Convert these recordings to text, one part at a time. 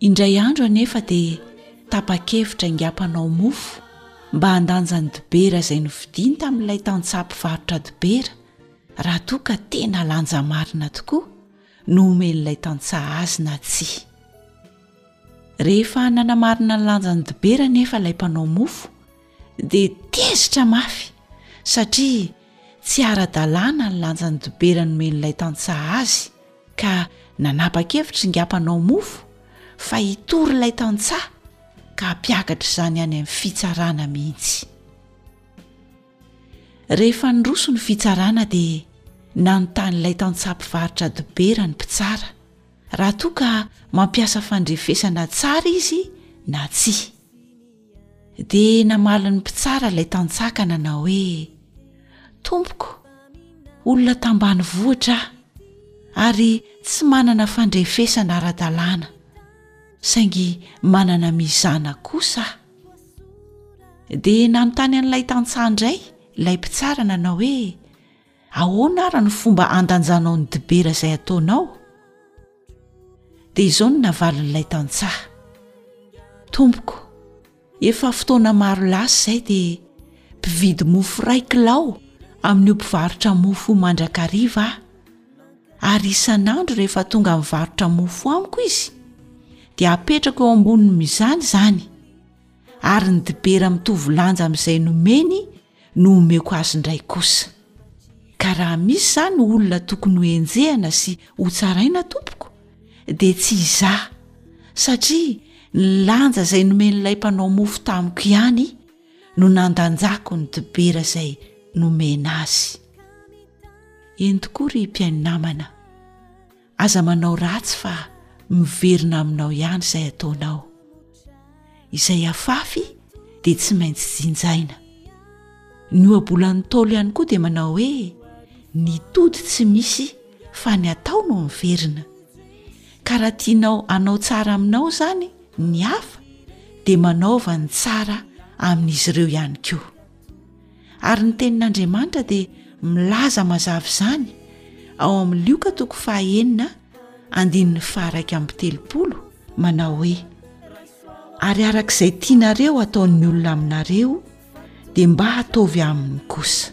Indray andro anefa dia tapa-kevitra ingahy mpanao mofo mba handanja ny dibera izay novidiany tamin'ilay tantsaha mpivarotra dibera raha toa ka tena lanja marina tokoa no omen'ilay tantsaha azy na tsia. Rehefa nanamarina ny lanjan'ny dibera anefa ilay mpanao mofo dia tezitra mafy satria tsy ara-dalàna ny lanjan'ny dobera nomen'ilay tantsaha azy ka nanapa-kevitra ingahy mpanao mofo fa hitory ilay tantsaha ka hampiakatra izany any amin'ny fitsarana mihitsy. Rehefa niroso ny fitsarana dia nanontany ilay tantsaha mpivarotra dobera ny mpitsara raha toa ka mampiasa fandrefesana tsara izy na tsia. dia namaly ny mpitsara ilay tantsaha nanao hoe tompoko olona tambany vohitra aho ary tsy manana fandrefesana ara-dalàna saingy manana mizana kosa aho dia nanontany an'ilay tantsaha indray ilay mpitsara nanao hoe Ahoana ary ny fomba handanjanao ny dibera izay ataonao? Dia izao no navalin'ilay tantsaha, Tompoko, efa fotoana maro lasa izay dia mpividy mofo iray kilao amin'io mpivarotra mofo io mandrakariva aho, ary isan'andro rehefa tonga mivarotra mofo amiko izy dia apetrako eo ambonin'izany izany, ary ny dibera mitovy lanja amin'izay nomeny no omeko azy indray kosa. Ka raha misy izany olona tokony ho enjehana sy ho tsaraina tompoko dia tsy izaho satria ny lanja izay nomen'ilay mpanao mofo tamiko ihany no nandanjako ny dibera izay nomena azy. Eny tokoa ry mpihaino namana. Aza manao ratsy fa miverina aminao ihany izay ataonao. Izay afafy dia tsy maintsy jinjaina. Ny ohabolan'ny Ntaolo ihany koa dia manao hoe ny tody tsy misy fa ny atao no miverina. Ka raha tianao hanao tsara aminao izany ny hafa dia manaova ny tsara amin'izy ireo ihany koa. ary ny tenin'andriamanitra dia milaza mazava izany ao amin'ny lioka toko fahaenina andininy faharaika amby telopolo manao hoe ary araka izay tianareo ataon'ny olona aminareo dia mba hataovy aminy kosa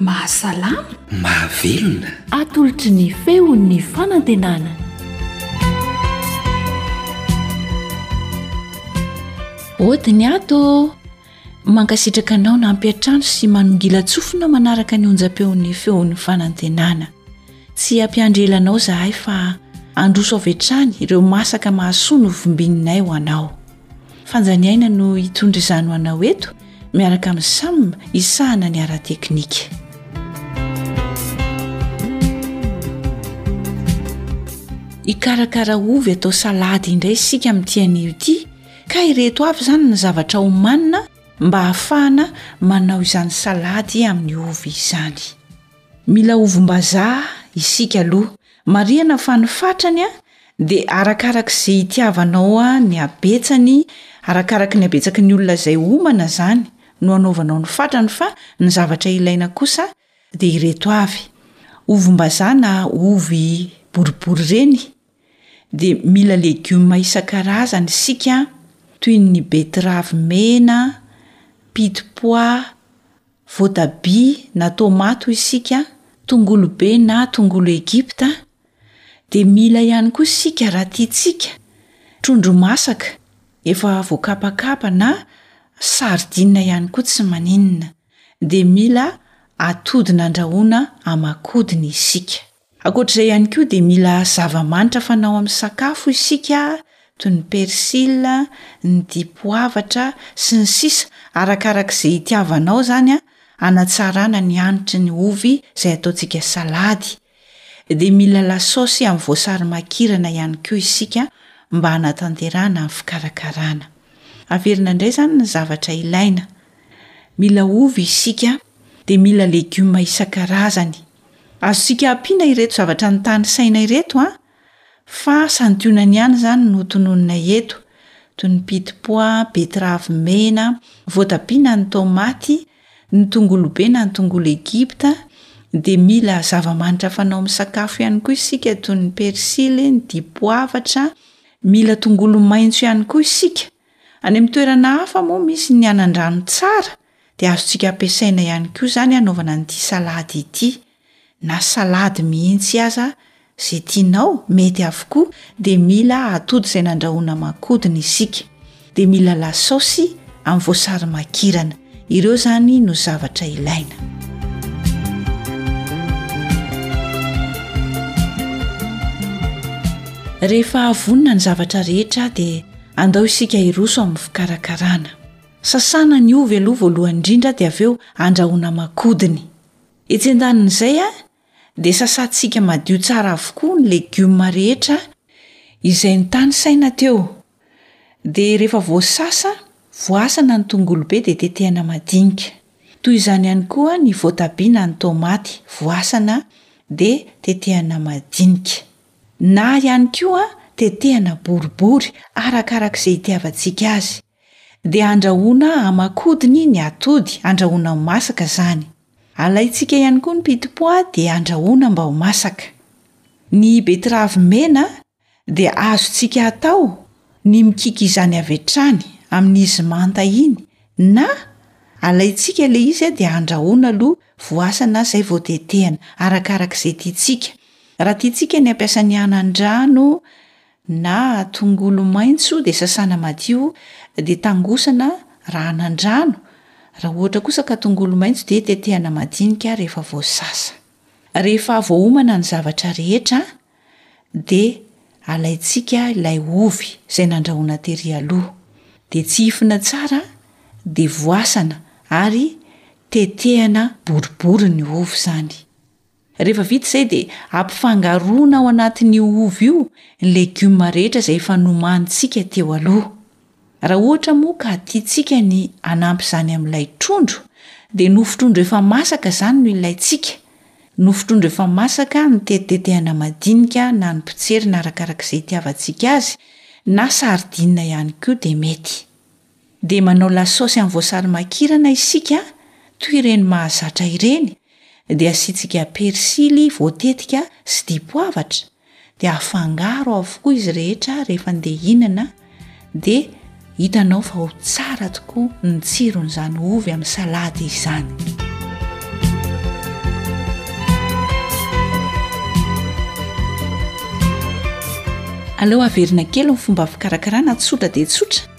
Mahasalama. Mahavelona. Atolotry ny feon'ny fanantenana. Ody ny ato ô! Mankasitraka anao nampiantrano sy manongilan-tsofina manaraka ny onjam-peon'ny feon'ny fanantenana. Tsy hampiandry ela anao izahay fa handroso avy hatrany ireo masaka mahasoa novombinay ho anao. Fanjaniaina no hitondra izany ho anao eto miaraka amin'ny Sam hisahana ny ara-teknika. Hikarakara ovy atao salady indray isika amin'ity anio ity ka ireto avy izany ny zavatra homanina mba hahafahana manao izany salady amin'ny ovy izany. Mila ovim-bazaha isika aloha. Marihana fa ny fatrany De arakaraka ze itiavanao a ny habetsany, arakaraky ny habetsaky ny olona zay homana zany no anaovanao ny fatrany fa ny zavatra ilaina kosa de ireto avy, ovombazaha na ovy boribory reny, de mila legioma isan-karazany isika toy ny betiravy mena, pit pois, voatabia na tomaty hoy isika, tongolo be na tongolo Egypta, Dia mila ihany koa isika raha tiantsika trondro masaka efa voakapakapa na sardine ihany koa tsy maninona dia mila atody nandrahoana aman-kodiny isika. Ankoatr'izay ihany koa dia mila zava-manitra fanao amin'ny sakafo isika toy ny persil, ny dipoavatra sy ny sisa arakaraka izay itiavanao izany hanatsarana ny hanitry ny ovy izay ataontsika salady Dia mila lasaosy amin'ny voasary makirana ihany koa isika mba hanatanterahana ny fikarakarana. Averina indray izany ny zavatra ilaina. Mila ovy isika, dia mila legioma isan-karazany. Azontsika ampiana ireto zavatra notanisaina ireto an, fa santionany ihany izany no tononina eto, toy ny pitipois, betiravy mena, voatabia na ny tomaty, Ny tongolobe na ny tongolo Egypta dia mila zava-manitra fanao amin'ny sakafo ihany koa isika toy ny persily, ny dipoavatra, mila tongolo maitso ihany koa isika. Any amin'ny toerana hafa moa misy ny anandrano tsara dia azontsika ampiasaina ihany koa izany hanaovana an'ity salady ity. Na salady mihitsy aza izay tianao mety avokoa dia mila atody izay nandrahoina aman-kodiny isika. Dia mila lasaosy amin'ny voasary makirana. Ireo izany no zavatra ilaina. Rehefa vonona ny zavatra rehetra dia andao isika hiroso amin'ny fikarakarana. Sasana ny ovy aloha voalohany indrindra dia avy eo andrahoina aman-kodiny. Etsy an-danin'izay, dia sasantsika madio tsara avokoa ny legioma rehetra izay notanisaina teo. Dia rehefa voasasa, voasana ny tongolo be dia tetehana madinika. Toy izany ihany koa ny voatabia na ny tomaty, voasana dia tetehana madinika. Na ihany koa tetehana boribory arakarak'izay itiavantsika azy. Dia andrahoina aman-kodiny ny atody, andrahoina ho masaka izany. Alaintsika ihany koa ny pitipois dia andrahoina mba ho masaka. Ny betiravy mena dia azontsika atao ny mikiky izany avy hatrany amin'izy manta iny na alaintsika ilay izy dia andrahoina aloha voasana izay vao tetehana, arakaraka izay tiantsika. Raha tiantsika ny hampiasa ny anandrano, na tongolo maintso dia sasana madio dia tangosana raha anandrano, raha ohatra kosa ka tongolo maintso dia tetehana madinika rehefa voasasa. Rehefa voaomana ny zavatra rehetra dia alaintsika ilay ovy izay nandrahoana tery aloha. Dia tsihifina tsara dia voasana ary tetehana boribory ny ovy izany. Rehefa vita izay dia ampifangaroina ao anatin'io ovy io ny legioma rehetra izay efa nomanintsika teo aloha. Raha ohatra moa ka tiantsika ny hanampy izany amin'ilay trondro dia nofotrondro efa masaka izany no ilaintsika. Nofotrondro efa masaka notetitetehana madinika na ny potserina arakaraka izay itiavantsika azy na sardine ihany koa dia mety. Dia manao lasôsy amin'ny voasary makirana isika toy ireny mahazatra ireny dia asiantsika persily voatetika sy dipoavatra dia afangaro avokoa izy rehetra rehefa handeha hihinana dia hitanao fa ho tsara tokoa ny tsiron'izany ovy amin'ny salady izany. Aleo averina kely ny fomba fikarakarana tsotra dia tsotra.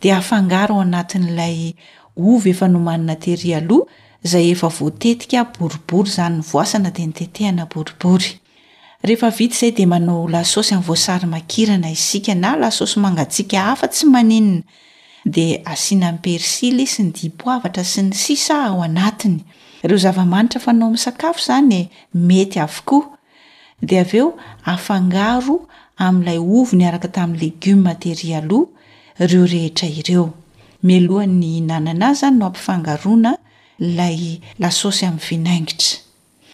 dia afangaro ao anatin'ilay ovy efa nomanina tery aloha izay efa voatetika boribory izany ny voasana dia notetehana boribory. Rehefa vita izay dia manao lasosy amin'ny voasary makirana isika na lasosy mangatsiaka hafa tsy maninona dia asiana ny persily sy ny dipoavatra sy ny sisa ao anatiny. Ireo zava-manitra fanao amin'ny sakafo izany mety avokoa. Dia avy eo afangaro amin'ilay ovy niaraka tamin'ny legioma tery aloha ireo rehetra ireo. Mialohan'ny hihinanana azy izany no ampifangaroana ilay lasôsy amin'ny vinaingitra.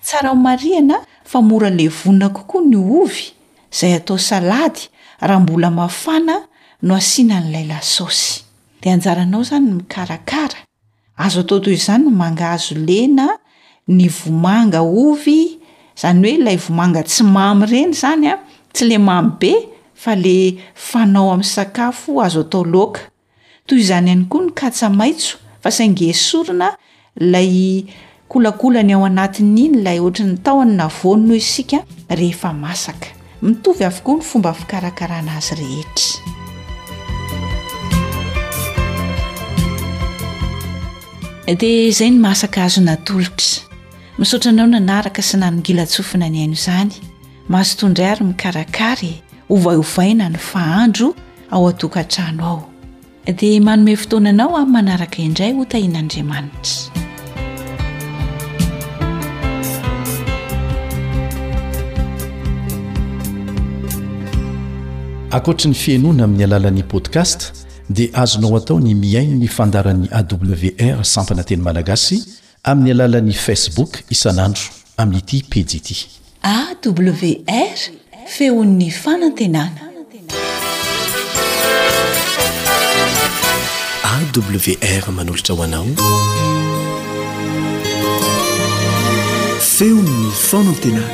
Tsara homarihana fa mora levona kokoa ny ovy izay atao salady raha mbola mafana no asiana an'ilay lasôsy. Dia anjaranao izany ny mikarakara. Azo atao toy izany ny mangahazo lena, ny vomanga ovy, zany hoe ilay vomanga tsy mamy reny zany a, tsy le mamy be fa le fanao am'sakafo azo atao laoka. Toy izany ihany koa ny katsa maitso fa saingy esorina lay Kolakolany ao anatin'iny ilay ohatry ny tahony na voany noho isika rehefa masaka. Mitovy avokoa ny fomba fikarakarana azy rehetra. Dia izay ny masaka azo natolotra. Misaotra anao nanaraka sy nanongilan-tsofina nihaino izany. Mazotoa indray ary mikarakara e! Ovaovaina ny fahandro ao an-tokantrano ao. Dia manome fotoana anao amin'ny manaraka indray ho tahin'Andriamanitra. Ankoatry ny fihainoana amin'ny alalan'ny podcast dia azonao atao ny mihaino ny fandaharan'ny AWR sampana teny malagasy Amin'ny alalan'ny Facebook isan'andro amin'ity pejy ity. AWR, feon'ny fanantenana. AWR manolotra ho anao feon'ny fanantenana.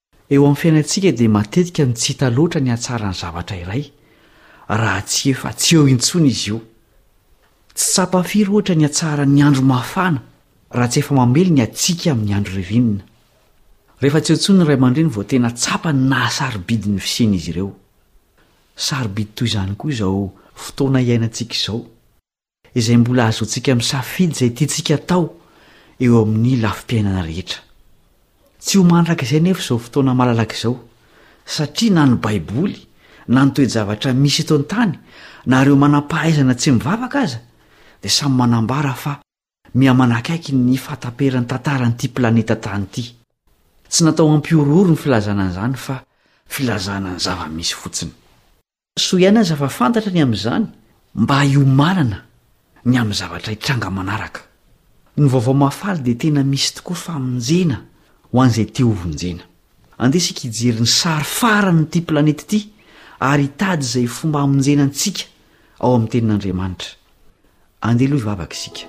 Eo amin'ny fiainantsika dia matetika no tsy hita loatra ny hatsaran'ny zavatra iray, raha tsy efa tsy eo intsony izy io. Tsy tsapa firy ohatra ny hatsaran'ny andro mafana, raha tsy efa mamely ny hatsiaka amin'ny andro ririnina. Rehefa tsy eo intsony ny ray aman-dreny vao tena tsapa ny naha-sarobidy ny fisian'izy ireo. Sarobidy toy izany koa izao fotoana iainantsika izao. izay mbola ahazoantsika misafidy izay tiantsika atao eo amin'ny lafim-piainana rehetra. Tsy ho mandrakizay anefa izao fotoana malalaka izao, satria na ny Baiboly, na ny toe-javatra misy eto an-tany, na ireo manam-pahaizana tsy mivavaka aza, dia samy manambara fa mihamanakaiky ny fahataperan'ny tantaran'ity planeta tany ity. Tsy natao hampihorohoro ny filazana an'izany fa filazana ny zava-misy fotsiny. Soa ihany aza fa fantatra ny amin'izany mba hiomanana ny amin'ny zavatra hitranga manaraka. Ny vaovao mahafaly dia tena misy tokoa famonjena ho an'izay te ho vonjena. Andeha isika hijery ny sary faran'ity planeta ity ary hitady izay fomba hamonjena antsika ao amin'ny Tenin'Andriamanitra. Andeha aloha hivavaka isika.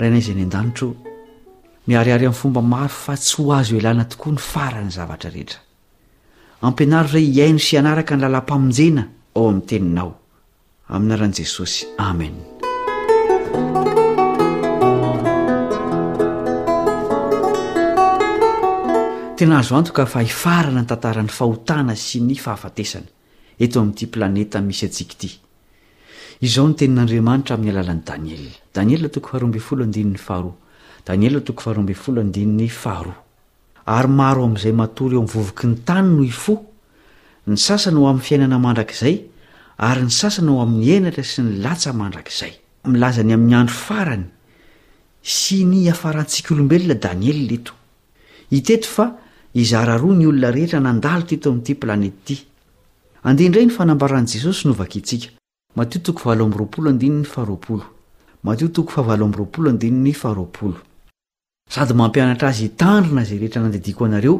Rainay izay any an-danitra ô, miharihary amin'ny fomba maro fa tsy ho azo ialana tokoa ny faran'ny zavatra rehetra. Ampianaro izay hihaino sy hanaraka ny lalam-pamonjena ao amin'ny teninao. Amina ran'i Jesosy. Amen. Tena azo antoka fa hifarana ny tantaran'ny fahotana sy ny fahafatesana eto amin'ity planeta misy antsika ity. Izao ny tenin'Andriamanitra amin'ny alalan'i Daniela. Daniela toko faharoa ambin'ny folo andininy faharoa. Daniela toko faharoa ambin'ny folo andininy faharoa. Ary maro amin'izay matory eo amin'ny vovoky ny tany no hifoha, ny sasany ho amin'ny fiainana mandrakizay, ary ny sasany ho amin'ny henatra sy ny latsa mandrakizay. Milaza ny amin'ny andro farany sy ny hiafarantsika olombelona Daniela eto. Hita eto fa hizara roa ny olona rehetra nandalo teto amin'ity planeta ity. Andeha indray ny fanambaran'i Jesosy novakintsika. Matio toko valo amby roapolo andininy faharoapolo. Matio toko fahavalo amby roapolo andininy faharoapolo. sady mampianatra azy hitandrina izay rehetra nandidiako anareo,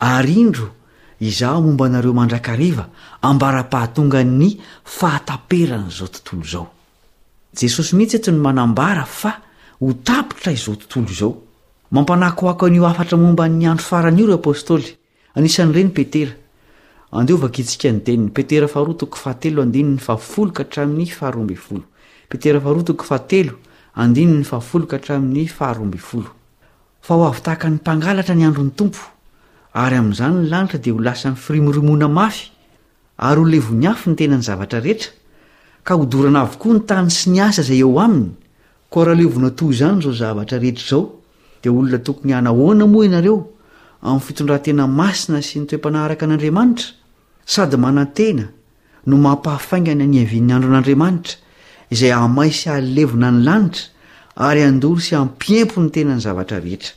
ary indro, Izaho momba anareo mandrakariva ambara-pahatongan'ny fahataperan'izao tontolo izao. Jesosy mihitsy eto no manambara fa ho tapitra izao tontolo izao. Mampanakoako an'io hafatra momba ny andro farany io ireo apostoly. Anisan'ireny Petera. Andeo vakintsika ny teniny. Petera faharoa toko fahatelo andininy fahafolo ka hatramin'ny faharoa ambin'ny folo. Petera faharoa toko fahatelo andininy fahafolo ka hatramin'ny faharoa ambin'ny folo. Fa ho avy tahaka ny mpangalatra ny andron'ny Tompo, ary amin'izany ny lanitra dia ho lasan'ny firimorimoana mafy, ary ho levon'ny afo ny tenan'ny zavatra rehetra, ka hodorana avokoa ny tany sy ny asa izay eo aminy, Koa raha levona toa izany izao zavatra rehetra izao, dia olona tokony hanahoana moa ianareo amin'ny fitondran-tena masina sy ny toe-panahy araka an'Andriamanitra? Sady manantena no mampahafaingana ny hiavian'ny andron'Andriamanitra, izay hamay sy hahalevona ny lanitra, ary handoro sy hampiempo ny tenany zavatra rehetra.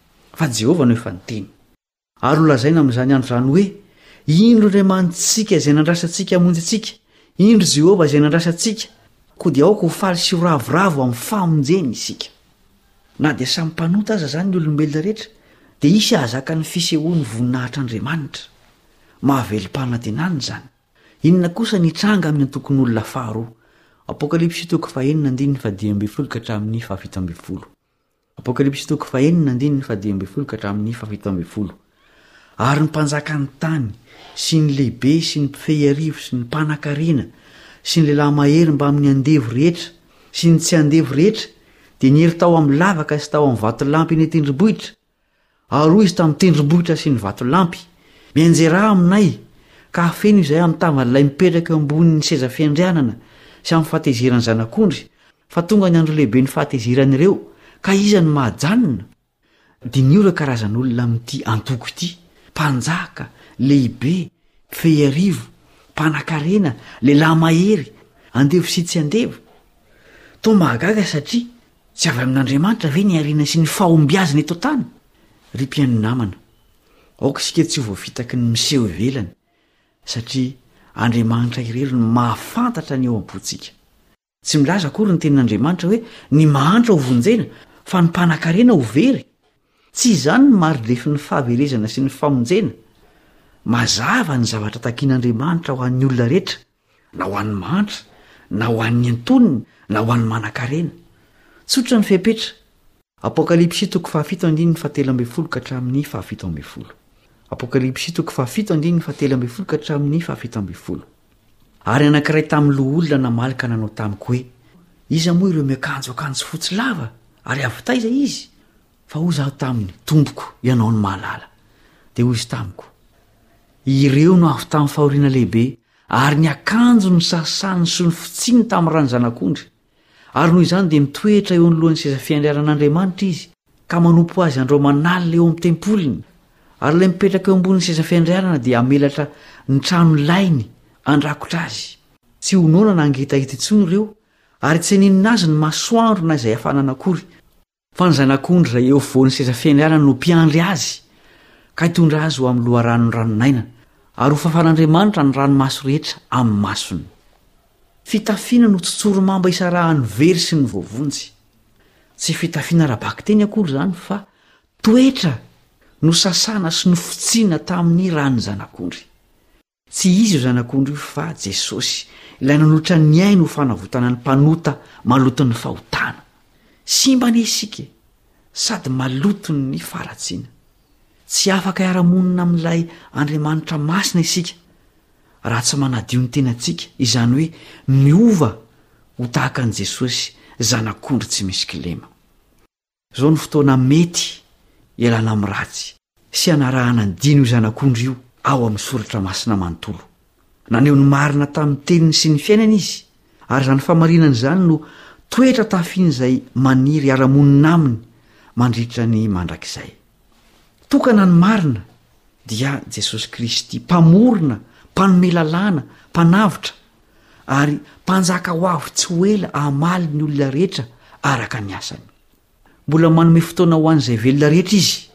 fa Jehovah no efa niteny. Ary ho lazaina amin'izany andro izany hoe, Indro Andriamanitsika izay nandrasa antsika hamonjy antsika, indro Jehovah izay nandrasa antsika, koa dia aoka ho faly sy ho ravoravo amin'ny famonjeny isika. Na dia samy mpanota aza izany ny olombelona rehetra, dia hisy hahazaka ny fisehoan'ny voninahitr'Andriamanitra. Mahavelom-panantenana izany! Inona kosa ny hitranga amin'ny antokon'olona faharoa? Apokalypsy toko fahenina andininy fadimy ambin'ny folo ka hatramin'ny fahafito ambin'ny folo Ary ny mpanjakan'ny tany, sy ny lehibe, sy ny mpifehy arivo, sy ny mpanakarena, sy ny lehilahy mahery mbamin'ny andevo rehetra, sy ny tsy andevo rehetra, dia niery tao amin'ny lavaka sy tao amin'ny vatolampy eny an-tendrombohitra, Ary hoy izy tamin'ny tendrombohitra sy ny vatolampy, Mianjerà aminay, ka afeno izahay amin'ny tavan'ilay mipetraka eo ambonin'ny seza fiandrianana sy amin'ny fahatezeran'ny Zanak'ondry, fa tonga ny andro lehiben'ny fahatezeran'ireo, ka iza no mahajanona? Diniho ireo karazan'olona amin'ity antoko ity, Mpanjaka, lehibe, mpifehy arivo, mpanan-karena, lehilahy mahery, andevo sy tsy andevo. Toa mahagaga satria. Tsy avy amin'Andriamanitra ve ny harena sy ny fahombiazana eto an-tany? Ry mpihaino namana, aoka isika tsy ho voafitaky ny miseho ivelany, satria Andriamanitra irery no mahafantatra ny ao am-pontsika. Tsy milaza akory ny Tenin'Andriamanitra hoe ny mahantra ho vonjena, fa ny mpanan-karena ho very. Tsy izany no maridrefin'ny fahaverezana sy ny famonjena. Mazava ny zavatra takin'Andriamanitra ho an'ny olona rehetra. na ho an'ny mahantra, na ho an'ny antonony, na ho an'ny manankarena. Tsotra ny fepetra. Apokalypsy toko fahafito andininy fahatelo ambin'ny folo ka hatramin'ny fahafito ambin'ny folo. Apokalypsy toko fahafito andininy fahatelo ambin'ny folo ka hatramin'ny fahafito ambin'ny folo. Ary anankiray tamin'ny loholona namaly ka nanao tamiko hoe, Iza moa ireo miakanjo akanjo fotsy lava, ary avy taiza izy? Fa hoy izaho taminy, Tompoko, ianao no mahalala. Dia hoy izy tamiko, Ireo no avy tamin'ny fahoriana lehibe, ary ny akanjony nosasany sy nofotsiny tamin'ny ran'ny Zanak'ondry. Ary noho izany dia mitoetra eo anoloan'ny seza fiandrianan'Andriamanitra izy, ka manompo azy andro aman'alina eo amin'ny tempoliny, ary ilay mipetraka eo ambonin'ny seza fiandrianana dia hamelatra ny trano lainy handrakotra azy. Tsy ho noana na hangitahita intsony ireo, ary tsy haninona azy ny masoandro na izay hafanana akory. Fa ny zanak'ondry izay eo afovoan'ny seza fiandrianany no mpiandry azy, ka hitondra azy ho amin'ny loharanon'ny ranon'aina, ary hofafan'Andriamanitra ny ranomaso rehetra amin'ny masony. Fitafiana no tsy tsori-mamba isarahan'ny very sy ny voavonjy. Tsy fitafiana ara-bakiteny akory izany, fa toetra nosasana sy nofotsiana tamin'ny ran'ny zanak'ondry. Tsy izy io Zanak'ondry io fa Jesosy, ilay nanoitra ny ainy ho fanavotana ny mpanota maloton'ny fahotana. Simba anie isika e! Sady maloton'ny faharatsiana. Tsy afaka hiara-monina amin'ilay Andriamanitra masina isika raha tsy manadio ny tenantsika, izany hoe miova ho tahaka an'i Jesosy, Zanak'ondry tsy misy kilema. Izao no fotoana mety hialana amin'ny ratsy sy hanarahana ny dino io Zanak'ondry io ao amin'ny Soratra Masina manontolo. Naneho ny marina tamin'ny teniny sy ny fiainany izy, ary izany famarinana izany no toetra tafian'izay maniry hiara-monina aminy mandritra ny mandrakizay. Tokana ny marina dia Jesosy Kristy, Mpamorona, Mpanome lalàna, Mpanavotra, ary Mpanjaka ho avy tsy ho ela hamaly ny olona rehetra araka ny asany. Mbola manome fotoana ho an'izay velona rehetra Izy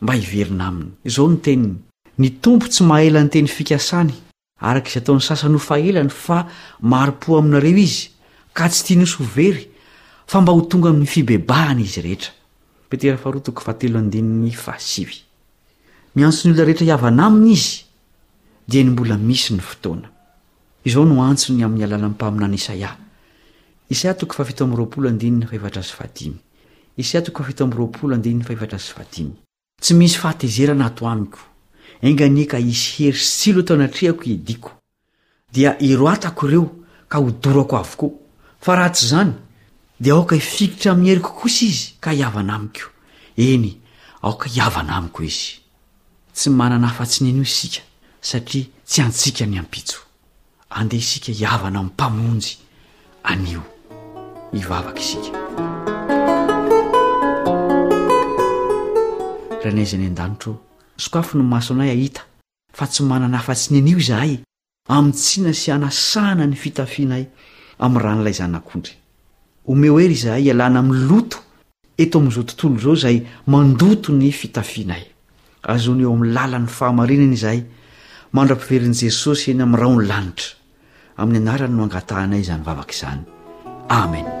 mba hiverina Aminy. Izao no teniny. Ny Tompo tsy maha ela ny teny fikasany. Araka izay ataon'ny sasany ho fahelany fa mari-po aminareo izy, ka tsy tiany hisy ho very, fa mba ho tonga amin'ny fibebahana izy rehetra. Petera faharoa toko fahatelo andininy fahasivy. Miantso ny olona rehetra hihavana aminy izy, dieny mbola misy ny fotoana. Izao no antsony amin'ny alalan'ny mpaminany Isaia. Isaia toko fahafito amby roapolo andininy fahefatra sy fahadimy. Isaia toko fahafito amby roapolo andininy fahefatra sy fahadimy. Tsy misy fahatezerana ato amiko, enga anie ka hisy hery sy tsilo eto anatrehako hiadiako, dia hiroatako ireo ka hodorako avokoa, fa raha tsy izany, dia aoka hifikitra amin'ny heriko kosa izy ka hihavana amiko, eny, aoka hihavana amiko izy. Tsy manana afa-tsy ny anio isika, satria tsy antsika ny ampitso. Andeha isika hihavana amin'ny Mpamonjy anio. Hivavaka isika. Rainay izay any an-danitra ô, sokafy ny maso anay hahita fa tsy manana afa-tsy ny anio izahay, hamintsiana sy hanasana ny fitafianay amin'ny ran'ilay Zanak'ondry. Omeo hery izahay hialana amin'ny loto eto amin'izao tontolo izao izay mandoto ny fitafianay. Azony eo amin'ny lalan'ny fahamarinana izahay, mandra-piverin'i Jesosy eny amin'ny rahon'ny lanitra. Amin'ny anarany no angatahanay izany vavaka izany. Amen.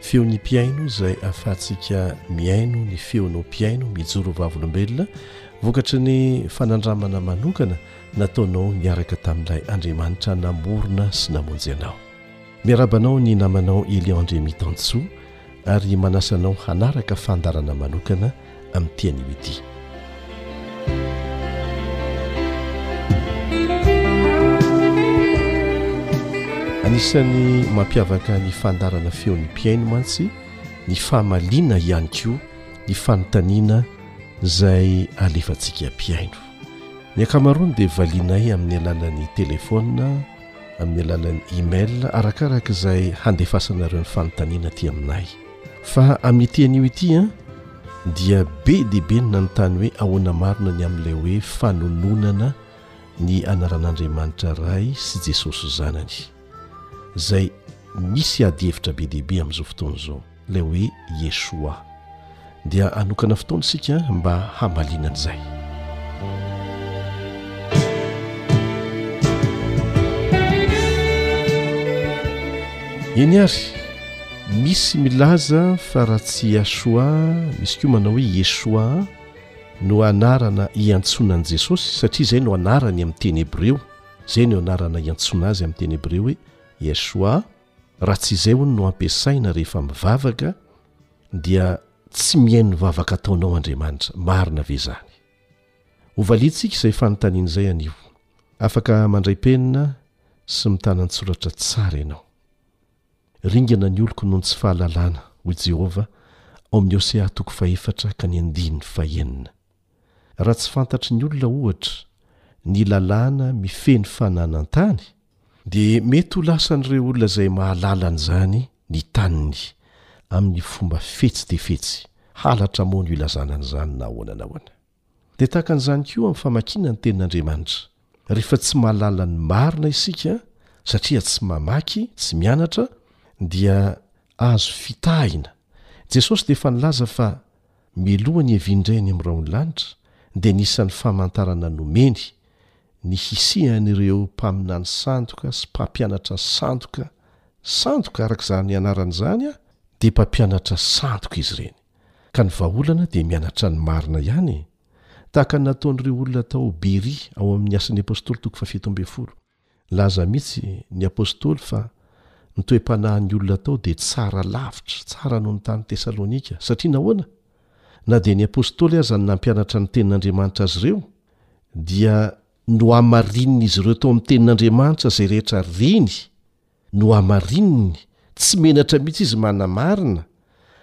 Feon'ny mpihaino izay ahafahantsika mihaino ny feonao mpihaino mijoro vavolombelona vokatry ny fanandramana manokana nataonao niaraka tamin'ilay Andriamanitra namorona sy namonjy anao. Miarahaba anao ny namanao Elion Andriamitansoa ary manasa anao hanaraka fandaharana manokana amin'ity anio ity. Anisan'ny mampiavaka ny fandarana feon'ny mpihaino mantsy ny fahamaliana ihany koa ny fanontaniana izay alefantsika mpihaino. Ny ankamaroany dia valianay amin'ny alalan'ny telefona, amin'ny alalan'ny email, arakaraka izay handefasanareo ny fanontaniana aty aminay. Fa amin'ity anio ity dia be dia be ny nanontany hoe ahoana marina ny amin'ilay hoe fanononana ny anaran'Andriamanitra Ray sy Jesosy Zanany, izay misy adihevitra be dia be amin'izao fotoana izao, ilay hoe Yeshua. Dia hanokana fotoana isika mba hamaliana an'izay. Eny ary. Misy milaza fa raha tsy Yahshua, misy koa manao hoe Yeshua, no anarana iantsoana an'i Jesosy, satria izay no anarany amin'ny teny hebreo, izay no anarana iantsoana azy amin'ny teny hebreo hoe Yahshua, raha tsy izay hono no ampiasaina rehefa mivavaka, dia tsy mihaino ny vavaka ataonao Andriamanitra. Marina ve izany? Hovaliantsika izay fanontaniana izay anio. Afaka mandray penina sy mitana an-tsoratra tsara ianao. Ringana ny oloko noho ny tsy fahalalana, hoy Jehovah, ao amin'ny Hosea toko fahefatra ka ny andininy fahenina. Raha tsy fantatry ny olona, ohatra, ny lalàna mifehy ny fananan-tany, dia mety ho lasan'ireo olona izay mahalala an'izany ny taniny amin'ny fomba fetsy dia fetsy, halatra moa no ilazana an'izany na ahoana na ahoana. Dia tahaka an'izany koa amin'ny famakiana ny Tenin'Andriamanitra. Rehefa tsy mahalala ny marina isika satria tsy mamaky, tsy mianatra, dia azo fitahina. Jesosy dia efa nilaza fa mialoha ny hiavian'Indray any amin'ny rahon'ny lanitra, dia anisan'ny famantarana nomeny, ny hisian'ireo mpaminany sandoka sy mpampianatra sandoka, sandoka, araka izany anarany izany, dia mpampianatra sandoka izy ireny. Ka ny vahaolana dia mianatra ny marina ihany e! Tahaka ny nataon'ireo olona tao Beria ao amin'ny Asan'ny Apostoly toko fahafito ambin'ny folo. Nilaza mihitsy ny Apostoly fa ny toe-panahin'ny olona tao dia tsara lavitra, tsara noho ny tany Tesalonika. Satria nahoana? Na dia ny Apostoly aza no nampianatra ny Tenin'Andriamanitra azy ireo, dia nohamarinin'izy ireo tao amin'ny Tenin'Andriamanitra izay rehetra reny. Nohamarininy, tsy menatra mihitsy izy manamarina,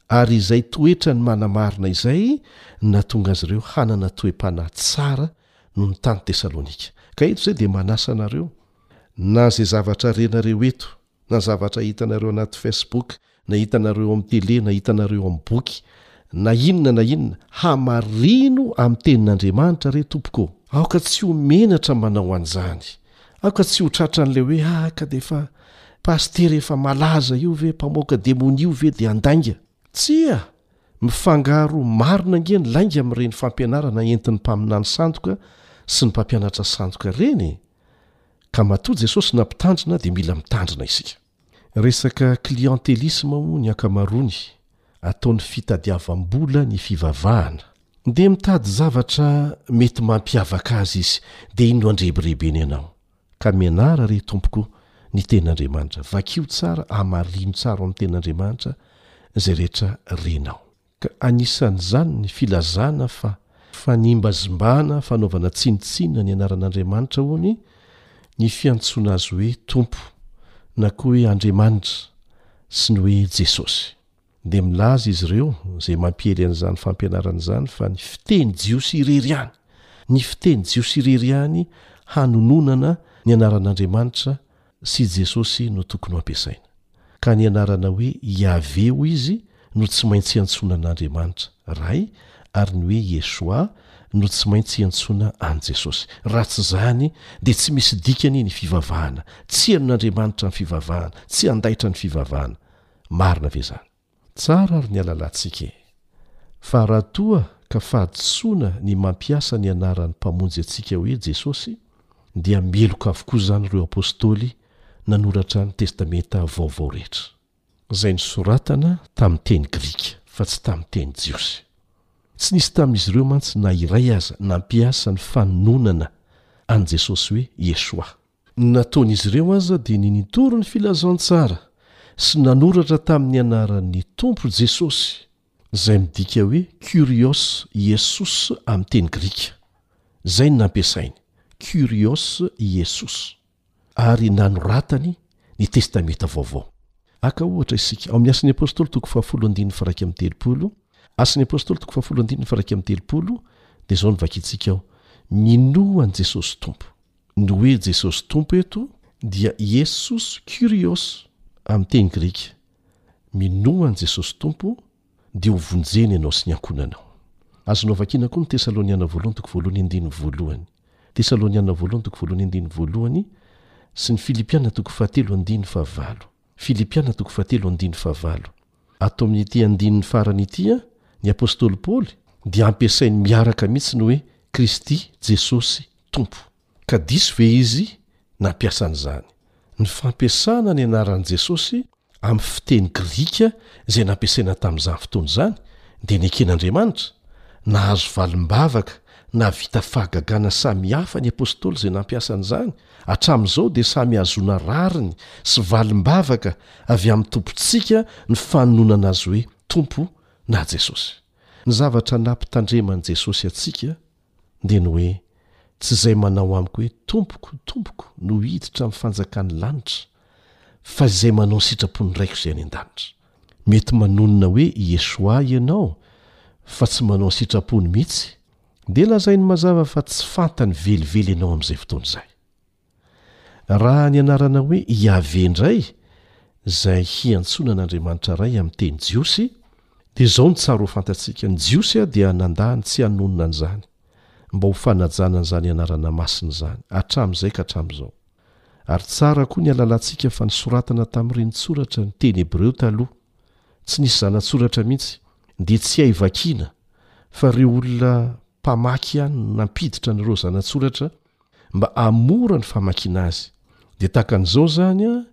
ary izay toetra ny manamarina izay no nahatonga azy ireo hanana toe-panahy tsara noho ny tany Tesalonika. Ka eto izay dia manasa anareo, na izay zavatra renareo eto, na ny zavatra hitanareo anaty Facebook, na hitanareo eo amin'ny tele na hitanareo eo amin'ny boky na inona na inona, hamarino amin'ny tenin'Andriamanitra re tompoko ô! Aoka tsy ho menatra manao an'izany, aoka tsy ho tratran'ilay hoe ah ka dia efa pasitera efa malaza io ve, mpamoaka demonia io ve dia handainga. Tsia! Mifangaro marina ange ny lainga amin'ireny fampianarana entin'ny mpaminany sandoka sy ny mpampianatra sandoka ireny e! Ka matoa Jesosy nampitandrina dia mila mitandrina isika. Resaka clientelisme hoy ny ankamaroany, ataony fitadiavam-bola ny fivavahana. Ndeha mitady zavatra mety mampiavaka azy izy dia iny no andrebirebeny anao. Ka mianara re tompoko ny tenin'Andriamanitra, vakio tsara, hamarino tsara ao amin'ny tenin'Andriamanitra izay rehetra renao. ka anisan'izany ny filazana fa fanimbazimbana fanaovana tsinontsinona ny anaran'Andriamanitra hono ny fiantsoana azy hoe Tompo na koa hoe Andriamanitra sy ny hoe Jesosy. Dia milaza izy ireo, izay mampiely an'izany fampianarana izany, fa ny fiteny jiosy irery ihany, ny fiteny jiosy irery ihany hanononana ny anaran'Andriamanitra sy Jesosy no tokony ho ampiasaina. Ka ny anarana hoe Iaveh, hoy izy, no tsy maintsy iantsoana an'Andriamanitra, Ray, ary ny hoe Ieshoà no tsy maintsy iantsoana an'i Jesosy. Raha tsy izany, dia tsy misy dikany ny fivavahana. Tsy henon'Andriamanitra ny fivavahana, tsy handaitra ny fivavahana. Marina ve izany? Tsara ary ny alalantsika e! Fa raha toa ka fahadisoana ny mampiasa ny anaran'ny Mpamonjy antsika hoe Jesosy, dia meloka avokoa izany ireo Apostoly nanoratra ny Testamenta Vaovao rehetra, izay nosoratana tamin'ny teny grika fa tsy tamin'ny teny jiosy. Tsy nisy tamin'izy ireo mantsy na iray aza nampiasa ny fanononana an'i Jesosy hoe Yeshua. Ny nataon'izy ireo aza dia ny nitory ny filazantsara sy nanoratra tamin'ny anaran'ny Tompo Jesosy, izay midika hoe Kyrios Iesos amin'ny teny grika. Izay no nampiasainy, Kyrios Iesos, ary nanoratany ny Testamenta Vaovao. Haka ohatra isika, ao amin'ny Asan'ny Apostoly toko fahafolo andininy faha iraika amby telopolo, Asan'ny Apostoly toko fahafolo andininy faha iraika amby telopolo, dia izao no vakintsika ao, Minoa an'i Jesosy Tompo. Ny hoe Jesosy Tompo eto dia Iesous Kyrios amin'ny teny grika. Minoa an'i Jesosy Tompo dia hovonjena ianao sy ny ankohonanao. Azonao vakiana koa ny Tesaloniana Voalohany toko voalohany andininy voalohany, Tesaloniana Voalohany toko voalohany andininy voalohany, sy ny Filipiana toko fahatelo andininy fahavalo, Filipiana toko fahatelo andininy fahavalo. Ato amin'ity andininy farany ity, ny apostoly Paoly dia ampiasainy miaraka mihitsy ny hoe Kristy Jesosy Tompo. Ka diso ve izy nampiasa an'izany? Ny fampiasana ny anaran'i Jesosy amin'ny fiteny grika izay nampiasaina tamin'izany fotoana izany dia neken'Andriamanitra? Nahazo valim-bavaka na vita fahagagana samihafa ny apostoly izay nampiasa an'izany Hatramin'izao dia samy hahazoana rariny sy valim-bavaka avy amin'ny Tompontsika ny fanononana Azy hoe Tompo na Jesosy. Ny zavatra nampitandreman'i Jesosy antsika dia ny hoe, Tsy izay manao amiko hoe Tompoko, Tompoko no hiditra amin'ny fanjakan'ny lanitra, fa izay manao ny sitrapon'ny Raiko izay any an-danitra. Mety manonona hoe i Yeshua ianao fa tsy manao ny sitrapony mihitsy. dia lazainy mazava fa tsy fantany velively ianao amin'izay fotoana izay. Raha ny anarana hoe Iaveh indray, izay hiantsoana an'Andriamanitra Ray amin'ny teny jiosy, dia izao no tsara ho fantatsika, ny Jiosy dia nandà ny tsy hanonona an'izany, mba ho fanajana an'izany anarana masina izany, hatramin'izay ka hatramin'izao. Ary tsara koa ny halalantsika fa nisoratana tamin'ny reni-tsoratra ny teny hebreo taloha, tsy nisy zana-tsoratra mihitsy, dia tsy hay vakiana fa ireo olona mpamaky ihany no nampiditra an'ireo zana-tsoratra mba hahamora ny famakiana azy. Dia tahaka an'izao izany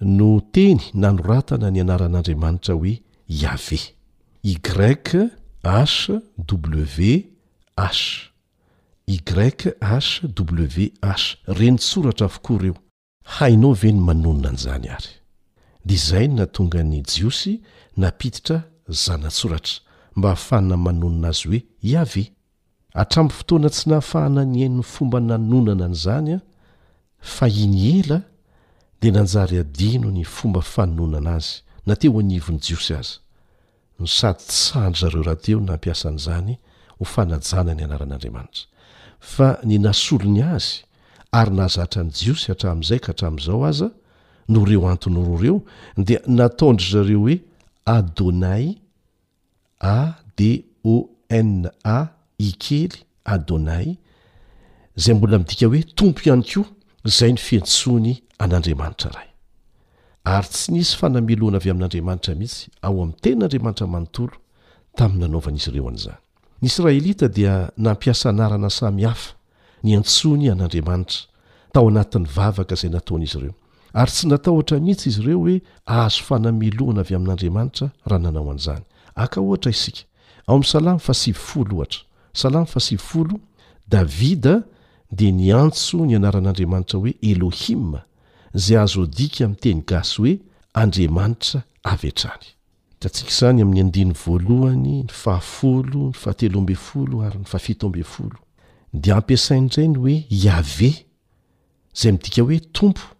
no teny nanoratana ny anaran'Andriamanitra hoe Yaveh. YHWH. YHWH. Reni-tsoratra avokoa ireo. Hainao ve ny manonona an'izany ary? Dia izay no nahatonga ny Jiosy nampiditra zanatsoratra mba hahafahana manonona azy hoe Iaveh. Hatramin'ny fotoana tsy nahafahana nihaino ny fomba nanonana an'izany fahiny ela, dia nanjary adino ny fomba fanononana azy, na teo anivon'ny Jiosy aza. no sady tsy sahan-dry zareo rahateo ny nampiasa an'izany ho fanajana ny anaran'Andriamanitra, fa ny nasolo ny azy ary nahazatra ny Jiosy hatramin'izay ka hatramin'izao aza, noho ireo antony roa ireo, dia nataon-dry zareo hoe Adonai, ADONAI kely, Adonai, izay mbola midika hoe Tompo ihany koa, izay ny fiantsoany an'Andriamanitra Ray. Ary tsy nisy fanamelohana avy amin'Andriamanitra mihitsy ao amin'ny tenin'Andriamanitra manontolo tamin'ny nanaovan'izy ireo an'izany. Ny Israelita dia nampiasa anarana samy hafa niantsoany an'Andriamanitra tao anatin'ny vavaka izay nataon'izy ireo, ary tsy natahotra mihitsy izy ireo hoe hahazo fanamelohana avy amin'Andriamanitra raha nanao an'izany. Haka ohatra isika. Ao amin'ny Salamo fahasivifolo, ohatra, Salamo fahasivifolo, Davida dia niantso ny anaran'Andriamanitra hoe Elohim, izay azo adika amin'ny teny gasy hoe Andriamanitra avy hatrany. Hitantsika izany amin'ny andininy voalohany, ny fahafolo, ny fahatelo ambin'ny folo ary ny fahafito ambin'ny folo. Dia ampiasainy indray ny hoe Iaveh, izay midika hoe Tompo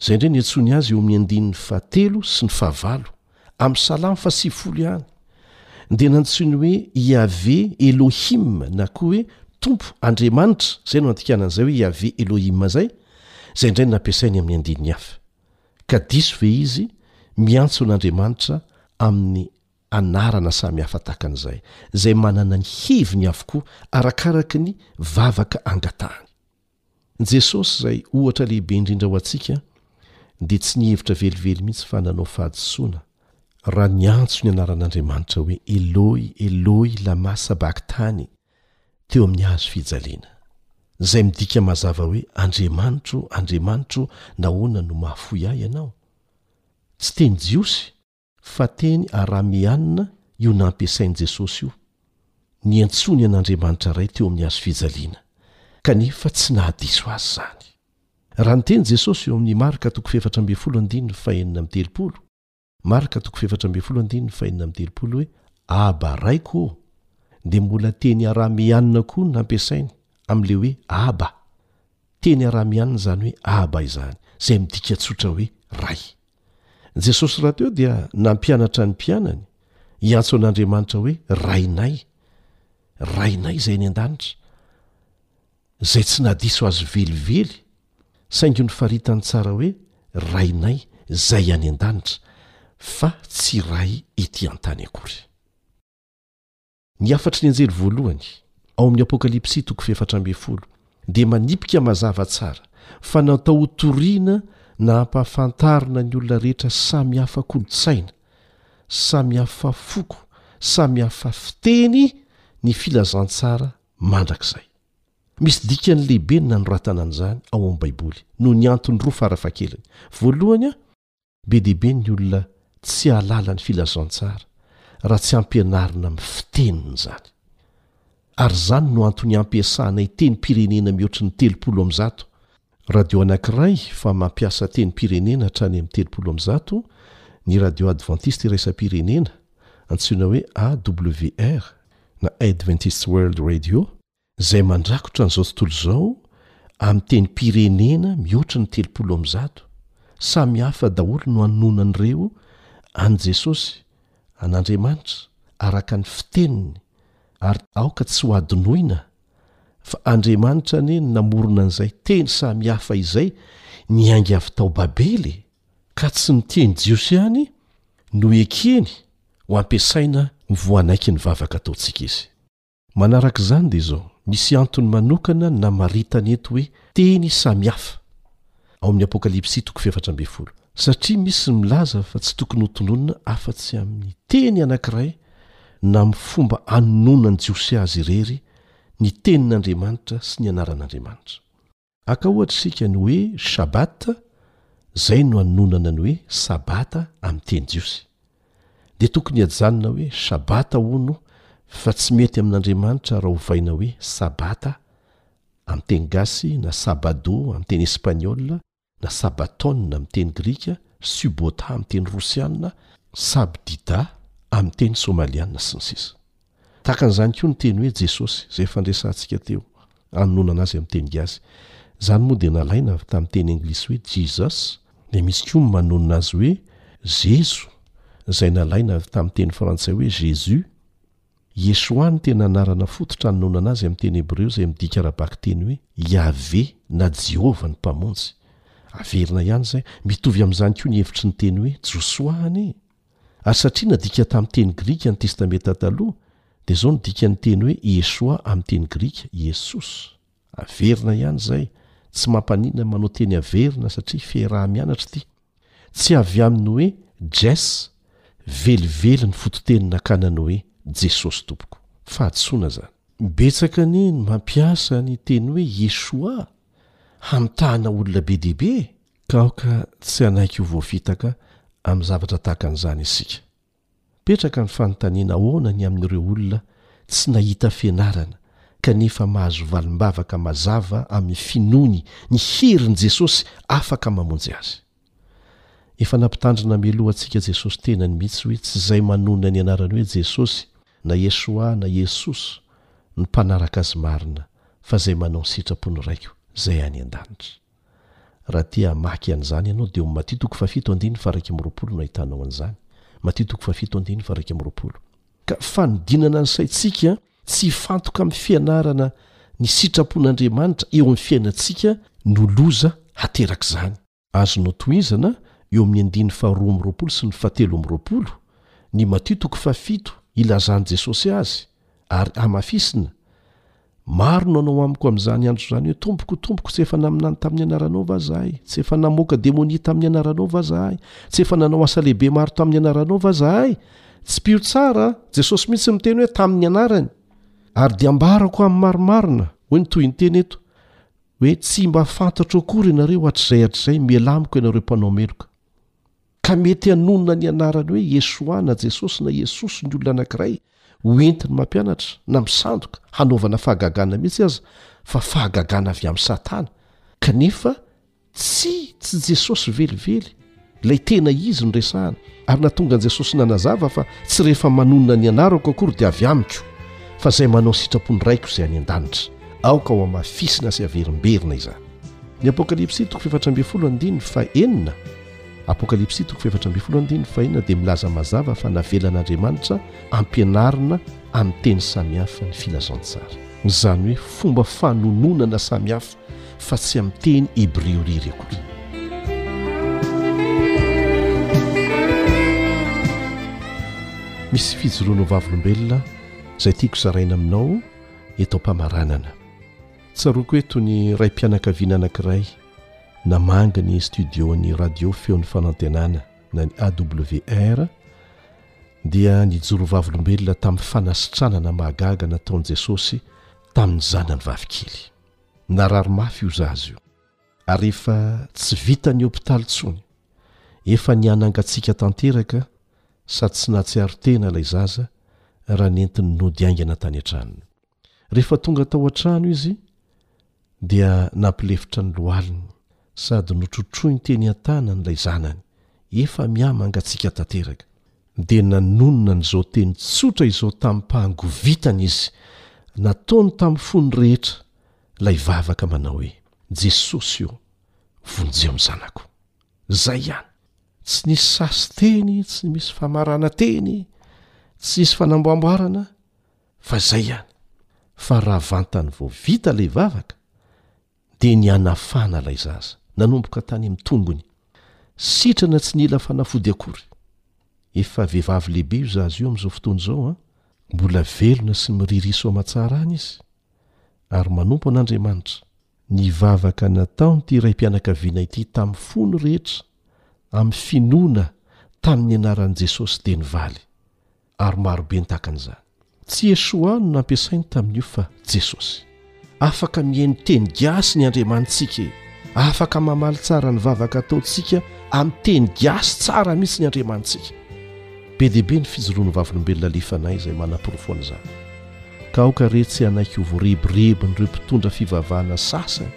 Izay indray no iantsoany azy eo amin'ny andininy fahatelo sy ny fahavalo, amin'ny Salamo fahasivifolo ihany, dia nantsoiny hoe Iaveh Elohim na koa hoe Tompo Andriamanitra, izay no andikana an'izay hoe Iaveh Elohim izay, izay indray no nampiasainy amin'ny andininy hafa. Ka diso ve izy miantso an'Andriamanitra amin'ny anarana samihafa tahaka an'izay, izay manana ny heviny avokoa arakaraka ny vavaka angatahany? Jesosy izay ohatra lehibe indrindra ho antsika dia tsy nihevitra velively mihitsy fa nanao fahadisoana raha niantso ny anaran'Andriamanitra hoe Eloi Eloi lama sabakthani teo amin'ny hazo fijaliana, izay midika mazava hoe Andriamanitro Andriamanitro nahoana no mahafoy ahy ianao? Tsy teny jiosy fa teny arameanina io nampiasain'i Jesosy io, niantsoany an'Andriamanitra Ray teo amin'ny hazo fijaliana, kanefa tsy nahadiso azy izany. Raha ny tenin'i Jesosy eo amin'ny Marka toko fahefatra ambin'ny folo andininy fahenina amby telopolo, Marka toko fahefatra ambin'ny folo andininy fahenina amby telopolo hoe, Aba, Raiko ô, dia mbola teny arameanina koa no nampiasainy, amin'ilay hoe Aba. Teny arameanina izany hoe Aba izany, izay midika tsotra hoe Ray. Jesosy rahateo dia nampianatra ny mpianany hiantso an'Andriamanitra hoe Rainay, Rainay izay any an-danitra, izay tsy nahadiso azy velively saingy nofaritany tsara hoe Rainay izay any an-danitra fa tsy Ray ety an-tany akory. Ny hafatry ny anjely voalohany, ao amin'ny Apokalypsy toko fahefatra ambin'ny folo, dia manipika mazava tsara fa natao hotoriana na hampahafantarina ny olona rehetra samy hafa kolontsaina, samy hafa foko, samy hafa fiteny ny filazantsara mandrakizay. Misy dikany lehibe ny nanoratana an'izany ao amin'ny Baiboly, noho ny antony roa farafahakeliny. Voalohany, Be dia be ny olona tsy hahalala ny filazantsara raha tsy ampianarina amin'ny fiteniny izany. Ary izany no antony ampiasanay tenim-pirenena mihoatry ny telopolo amin'ny zato, radio anankiray fa mampiasa tenim-pirenena hatrany amin'ny telopolo amin'ny zato ny Radio Advantista Iraisam-pirenena, antsoina hoe AWR na Adventist World Radio, izay mandrakotra an'izao tontolo izao amin'ny tenim-pirenena mihoatra ny telopolo amby zato, samy hafa daholo no anononan'ireo an'i Jesosy, an'Andriamanitra, araka ny fiteniny, ary aoka tsy hohadinoina fa Andriamanitra anie no namorona an'izay teny samy hafa izay niainga avy tao Babely e! Ka tsy ny teny jiosy ihany no ekeny ho ampiasaina ho voanaiky ny vavaka ataontsika izy. Manaraka izany dia izao, misy antony manokana namaritana eto hoe teny samy hafa, ao amin'ny Apokalypsy toko fahefatra ambin'ny folo, satria misy ny milaza fa tsy tokony hotononina afa-tsy amin'ny teny anankiray na amin'ny fomba anononan'ny Jiosy azy irery ny tenin'Andriamanitra sy ny anaran'Andriamanitra. Aka ohatra isika ny hoe Shabbat, izay no anononana ny hoe Sabata amin'ny teny jiosy. Dia tokony hajanona hoe Shabbat hono fa tsy mety amin'Andriamanitra raha ovaina hoe Sabata amin'ny teny gasy na Sabado amin'ny teny espaniola na Sabaton amin'ny teny grika, Subota amin'ny teny rosiana, Sabdida amin'ny teny somaliana, sy ny sisa. Tahaka an'izany koa ny teny hoe Jesosy, izay efa niresahantsika teo, anononana azy amin'ny teny gasy. Izany moa dia nalaina avy tamin'ny teny anglisy hoe Jesus, dia misy koa ny manonona azy hoe Zezo, izay nalaina avy tamin'ny teny frantsay hoe Jésus. Yeshua no tena anarana fototra anononana azy amin'ny teny hebreo izay midika ara-bakiteny hoe Yaveh na Jehovah ny Mpamonjy. Averina ihany izay, mitovy amin'izany koa ny hevitry ny teny hoe Josoa anie e! Ary satria nadika tamin'ny teny grika ny Testamenta Taloha, dia izao no dikan'ny teny hoe Ieshoah amin'ny teny grika, Iesos. Averina ihany izay, tsy mampaninona ny manao teny averina satria fiaraha-mianatra ity. Tsy avy amin'ny hoe Jess, velively ny fototeny nakana ny hoe Jesosy Tompoko. Fahadisoana izany. Betsaka anie ny mampiasa ny teny hoe Ieshoah hamitahana olona be dia be e! Ka aoka tsy hanaiky ho voafitaka amin'ny zavatra tahaka an'izany isika. Petraka ny fanontaniana ahoana ny amin'ireo olona tsy nahita fianarana kanefa mahazo valim-bavaka mazava amin'ny finoany ny herin'i Jesosy afaka mamonjy azy. Efa nampitandrina mialoha antsika Jesosy tenany mihitsy hoe tsy izay manonona ny anarany hoe Jesosy na Yeshua na Yesus no mpanaraka azy marina fa izay manao ny sitrapon'ny Raiko izay any an-danitra. Raha te hamaky an'izany ianao dia ao amin'ny Matio toko fahafito andininy faha-iraika amby roapolo no ahitanao an'izany. Matio toko fahafito andininy faha-iraika amby roapolo. Ka fanodinana ny saintsika tsy hifantoka amin'ny fianarana ny sitrapon'Andriamanitra eo amin'ny fiainantsika no loza haterak'izany. Azo notohizana eo amin'ny andininy faharoa amby roapolo sy ny fahatelo amby roapolo ny Matio toko fahafito ilazan'i Jesosy azy ary hamafisina Maro no hanao amiko amin'izany andro izany hoe, Tompoko, Tompoko, tsy efa naminany tamin'ny anaranao va izahay? Tsy efa namoaka demonia tamin'ny anaranao va izahay? Tsy efa nanao asa lehibe maro tamin'ny anaranao va izahay? Tsy mpino tsara, Jesosy mihitsy miteny hoe, Tamin'ny anarany. Ary dia ambarako amin'ny marimarina, hoy ny tohinteny eto, hoe tsy mba fantatro akory ianareo hatrizay hatrizay, miela amiko ianareo mpanao meloka. Ka mety hanonona ny anarany hoe Yeshoua na Jesosy na Iesosy ny olona anankiray ho entiny mampianatra na misandoka hanaovana fahagagana mihitsy aza fa fahagagana avy amin'i Satana kanefa tsy tsy Jesosy velively ilay tena izy no resahana ary natonga an'i Jesosy nanazava fa tsy rehefa manonona ny anarako akory dia avy amiko fa izay manao sitrapon'ny Raiko izay any an-danitra. Aoka hohamafisina sy haverimberina izany. Ny Apokalypsy toko fahefatra ambin'ny folo andininy fahenina. Apokalypsy toko fahefatra ambin'ny folo andininy fahenina dia milaza mazava fa navelan'Andriamanitra ampianarina amin'ny teny samihafa ny filazantsara. Izany hoe fomba fanononana samihafa fa tsy amin'ny teny hebreo irery akory. Misy fijoroana ho vavolombelona izay tiako zaraina aminao eto am-pamaranana. Tsaroako eto ny raim-pianakaviana anankiray Namangy ny studio-n'ny Radio Feon'ny Fanantenana na ny AWR dia nijoro vavolombelona tamin'ny fanasitranana mahagaga nataon'i Jesosy tamin'ny zanany vavikely. Narary mafy io zaza io. Ary efa tsy vitan'ny hopitaly intsony. Efa nihanangatsiaka tanteraka sady tsy nahatsiaro tena ilay zaza raha nentin'ny nody haingana tany an-tranony. Rehefa tonga tao an-trano izy, dia nampilefitra ny lohaliny sady notrotroiny teny an-tanany ilay zanany efa mihamangatsiaka tanteraka. Dia nanonona an'izao teny tsotra izao tamim-pahangovitana izy, nataony tamin'ny fony rehetra ilay vavaka manao hoe, Jesosy ô, vonjeo ny zanako. Izay ihany. Tsy nisy sasiteny, tsy misy famarana teny, tsy nisy fanamboamboarana. fa zay ihany fa raha vantany vao vita lay vavaka dia ny hanafana lay zaza nanomboka tany am tongony sitrana tsy nila fanafody akory efa vehivavy lehibe io zaza io amzao fotoana zao an mbola velona sy miriri soa amatsara any izy ary manompo an'andriamanitra ny vavaka nataon ty raimpianakaviana ity tam fony rehetra am finoana tamin'ny anaran'i jesosy dia nivaly ary marobe ny tahaka an'izany. Tsy Yeshua no nampiasainy tamin'io fa Jesosy. Afaka mihaino teny gasy ny Andriamanitsika e! Afaka mamaly tsara ny vavaka ataontsika amin'ny teny gasy tsara mihitsy ny Andriamanitsika. Be dia be ny fijoroan'ny Vavolombelona alefanay izay manaporofo an'izany. Ka aoka re tsy hanaiky ho voarebirebin'ireo mpitondra fivavahana sasany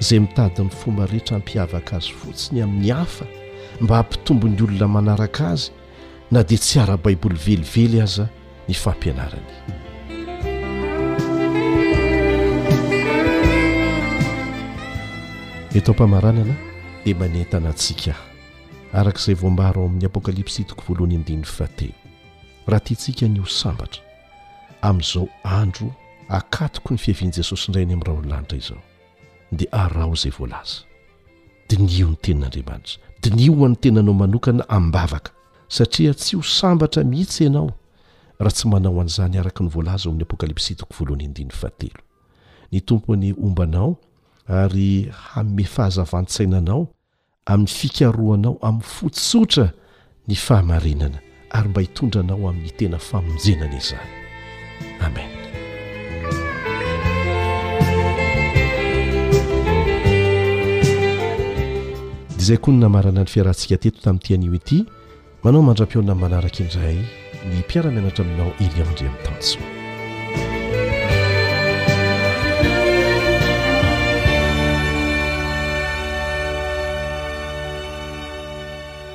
izay mitady ny fomba rehetra hampiavaka azy fotsiny amin'ny hafa mba hampitombo ny olona manaraka azy na dia tsy ara-baiboly velively aza ny fampianarany. Eto am-pamaranana dia manentana antsika araka izay voambara ao amin'ny Apokalypsy toko voalohany andininy fahatelo. Raha tiantsika ny ho sambatra amin'izao andro akatoko ny fiavian'i Jesosy indray any amin'ny rahon'ny lanitra izao dia araho izay voalaza. Diniho ny Tenin'Andriamanitra. Diniho ho an'ny tenanao manokana am-bavaka, satria tsy ho sambatra mihitsy ianao raha tsy manao an'izany araka ny voalaza ao amin'ny Apokalypsy toko voalohany andininy fahatelo. Ny Tompo anie homba anao ary hanome fahazavan-tsaina anao amin'ny fikarohanao amin'ny fo tsotra ny fahamarinana ary mba hitondra anao amin'ny tena famonjena anie izany amen izay koa ny namarana ny fiarahantsika teto tamin'ity anio ity manao mandra-pihaona manaraka indray ny mpiara-mianatra aminao Elion Andriamitanjo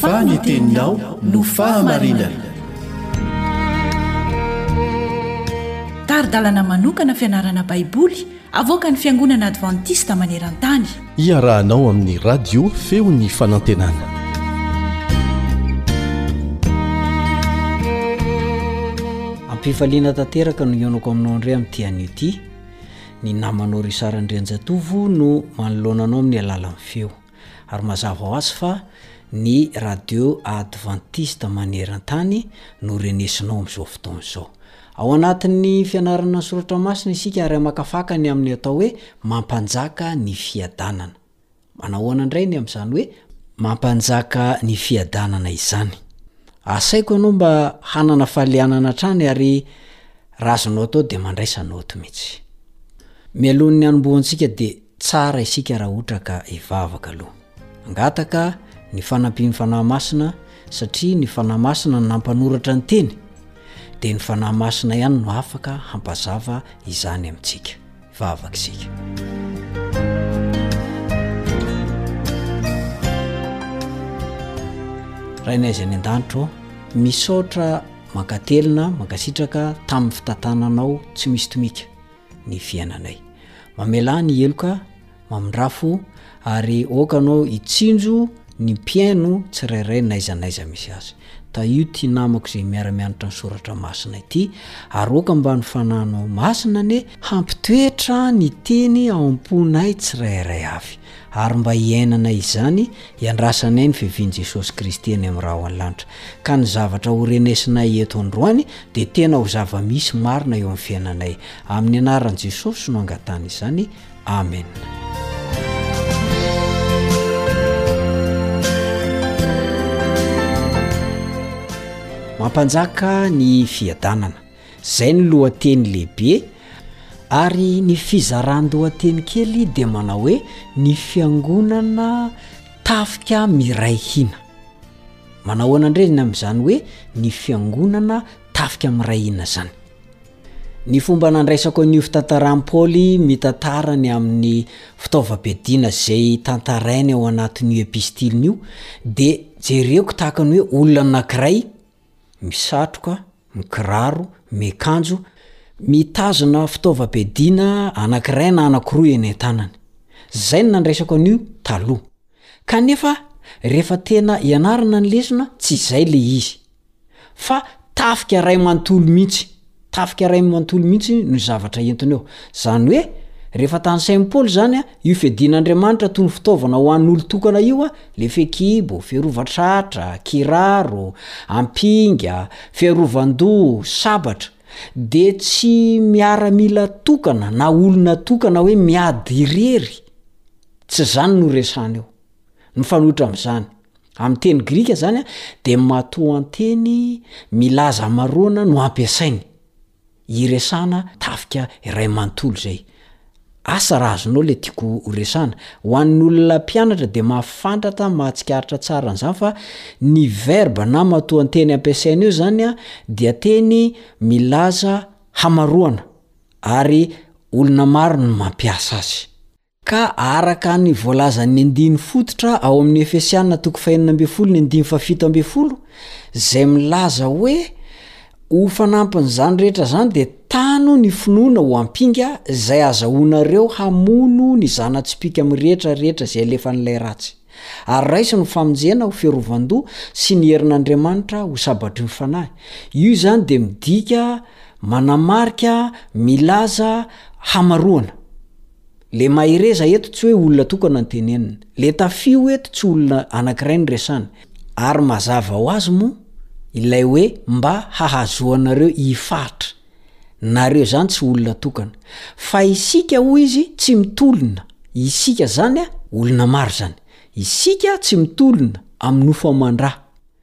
fa ny teninao no fahamarinana tari-dalana manokana fianarana baiboly Avoakan'ny Fiangonana Advantista maneran-tany. Iarahanao amin'ny Radio Feon'ny Fanantenana. Ampifaliana tanteraka no hionako aminao indray amin'ny tian'io ity. Ny namanao Richard Andrianjatovo no manoloana anao amin'ny alalan'ny feo. ary mazava ho azy fa ny radio advantista maneran-tany no renesinao amin'izao fotoana izao. Ao anatin'ny fianarana ny Soratra Masina isika ary hamakafaka ny amin'ny atao hoe mampanjaka ny fiadanana. Manahoana indray ny amin'izany hoe mampanjaka ny fiadanana izany? Asaiko ianao mba hanana fahalianana hatrany ary raha azonao atao dia mandraisa naoty mihitsy. Mialohan'ny hanombohantsika dia Tsara isika raha otra ka hivavaka aloha. Hangataka ny fanampian'ny Fanahy Masina satria ny Fanahy Masina no nampanoratra ny Teny, dia ny Fanahy Masina ihany no afaka hampazava izany amintsika. Hivavaka isika. Rainay izay any an-danitra misaotra mankatelina mankasitraka tamin'ny fitantananao tsy misy tomika ny fiainanay mamelà ny heloka mamindrafo ary oka anao hitsinjo ny mpiaino tsirairay naiza naiza misy azy tahio ty namako izay miara-mianatra ny soratra masina ity ary oka mba ny fananao masina anie hampitoetra ny teny ao am-ponay tsirairay avy Ary mba hiainanay izany, iandrasanay ny fiavian'i Jesosy Kristy any amin'ny rahon'ny lanitra. Ka ny zavatra horenesinay eto androany dia tena ho zava-misy marina eo amin'ny fiainanay. Amin'ny anaran'i Jesosy no angatahana izany. Amena. Mampanjaka ny fiadanana. Izay ny lohateny lehibe, ary ny fizaran-dohateny kely dia manao hoe ny fiangonana tafika miray hina. Manao ahoana indray ny amin'izany hoe ny fiangonana tafika miray hina izany? Ny fomba nandraisako an'io fitantaran'i Paoly mitantara ny amin'ny fitaovam-piadiana izay tantarainy ao anatin'io epistiliny io dia jereko tahaka ny hoe olona anankiray misatroka, mikiraro, miakanjo, mitazona fitaovam-piadiana anankiray na anankiroa eny an-tanany. Izay no nandraisako an'io taloha. Kanefa rehefa tena ianarana ny lesona, tsy izay ilay izy. Fa tafika iray manontolo mihitsy. Tafika iray manontolo mihitsy no zavatra entiny eo. Izany hoe, rehefa tany Saint Paul izany, io fedian'Andriamanitra toy ny fitaovana ho an'olon-tokana io, ilay fehikibo, fiarovan-tratra, kiraro, ampinga, fiarovan-doha, sabatra, dia tsy miaramila tokana na olona tokana hoe miady irery. Tsy izany no resahana eo. mifanohitra amin'izany. Amin'ny teny grika izany dia matoanteny milaza hamaroana no ampiasainy, hiresahana tafika iray manontolo izay. Asa raha azonao ilay tiako horesahana. Ho an'ny olona mpianatra dia mahafantratra, mahatsikaritra tsara an'izany fa ny verba na matoanteny ampiasaina eo izany dia teny milaza hamaroana ary olona maro no mampiasa azy. Ka araka ny voalazan'ny andiny fototra ao amin'ny Efesiana toko fahenina ambin'ny folo ny andininy fahafito ambin'ny folo, izay milaza hoe, Ho fanampin'izany rehetra izany dia tano ny finoana ho ampinga, izay azahoanareo hamono ny zana-tsipìka mirehitra rehetra izay alefan'ilay ratsy. Ary raiso ny famonjena ho fiarovan-doha sy ny herin'Andriamanitra ho sabatry ny fanahy. Io izany dia midika, manamarika, milaza, hamaroana. Le mahereza eto tsy hoe olona tokana no tenenina. Le tafio eto tsy olona anankiray no resahana. Ary mazava ho azy moa ilay hoe mba hahazoanareo hifahtra. Nareo zany tsy olona tokana. Fa isika hoy izy tsy mitolona, isika zany olona maro zany. Isika tsy mitolona amin'ny nofo aman-dra.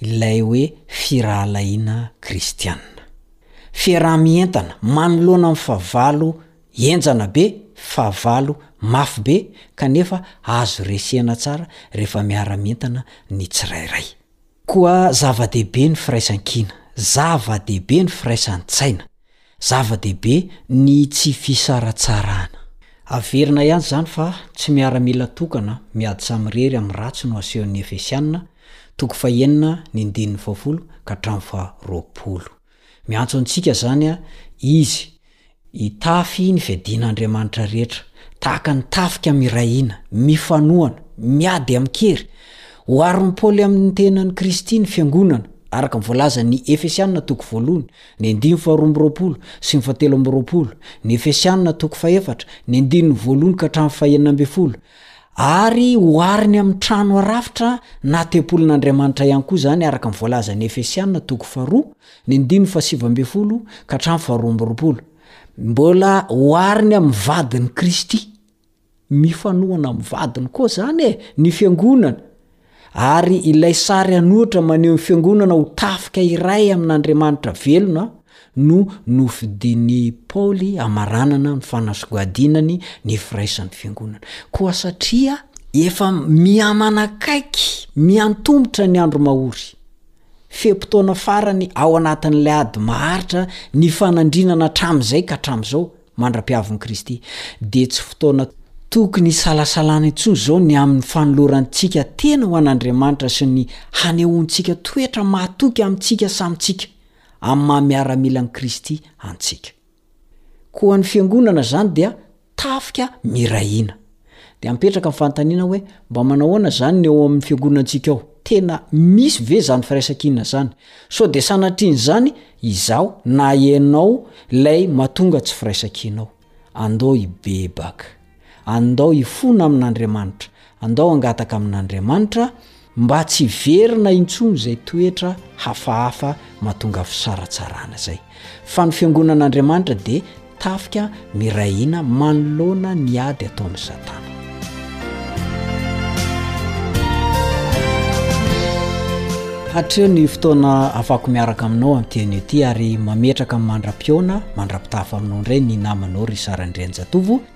ilay hoe firahalahiana kristiana. Fiaraha-mientana manoloana ny fahavalo henjana be, fahavalo mafy be, kanefa azo resena tsara rehefa miara-mientana ny tsirairay. Koa zava-dehibe ny firaisan-kina, zava-dehibe ny firaisan-tsaina, zava-dehibe ny tsy fisaratsarahana. Averina ihany izany fa tsy miaramila tokana miady samirery amin'ny ratsy no asehon'ny Efesiana, Toko fahenina ny andininy fahafolo ka hatramin'ny faharoapolo. Miantso antsika izany Izy hitafy ny fiadian'Andriamanitra rehetra, tahaka ny tafika mirahina, mifanohana, miady amin-kery. Oharin'i Paoly amin'ny tenan'i Kristy ny Fiangonana, araka ny voalazan'ny Efesianina toko voalohany, ny andininy faharoa amby roapolo sy ny fahatelo amby roapolo, ny Efesianina toko fahefatra, ny andininy voalohany ka hatramin'ny fahenina ambin'ny folo, Ary ohariny amin'ny trano arafitra na tempolin'Andriamanitra ihany koa izany, araka ny voalazan'ny Efesiana toko faharoa, ny andininy fahasivy ambin'ny folo ka hatramin'ny faharoa amby roapolo. Mbola ohariny amin'ny vadin'i Kristy. Mifanohana amin'ny vadiny koa izany e, ny Fiangonana. Ary ilay sary an'ohatra maneho ny fiangonana ho tafika iray amin'Andriamanitra velona no nofidin'i Paoly hamaranana ny fanasongadinany ny firaisan'ny fiangonana. Koa satria efa mihamanakaiky miantomotra ny andro mahory, fe-potoana farany ao anatin'ilay ady maharitra nifanandrinana hatramin'izay ka hatramin'izao, mandra-piavin'i Kristy, dia tsy fotoana tokony hisalasalana intsony izao ny amin'ny fanolorantsika tena ho an'Andriamanitra sy ny hanehoantsika toetra mahatoky amintsika samy tsika amin'ny maha-miaramilan'i Kristy antsika. Koa ny Fiangonana izany dia tafika miray hina. Dia mipetraka ny fanontaniana hoe mba manahoana izany ny ao amin'ny fiangonantsika ao? Tena misy ve izany firaisan-kina izany? Sao dia sanatrian'izany izaho na ianao ilay mahatonga tsy firaisan-kina ao? Andao hibebaka. Andao hifona amin'Andriamanitra. Andao hangataka amin'Andriamanitra Mba tsy hiverina intsony izay toetra hafahafa mahatonga fisaratsarana izay. Fa ny fiangonan'Andriamanitra dia tafika miray hina manoloana ny ady ataon'i Satana. Hatreo ny fotoana afako miaraka aminao amin'ity anio ity ary mametraka mandra-pihaona, mandra-pitafa aminao indray ny namanao ry Sara Andrianjatovo.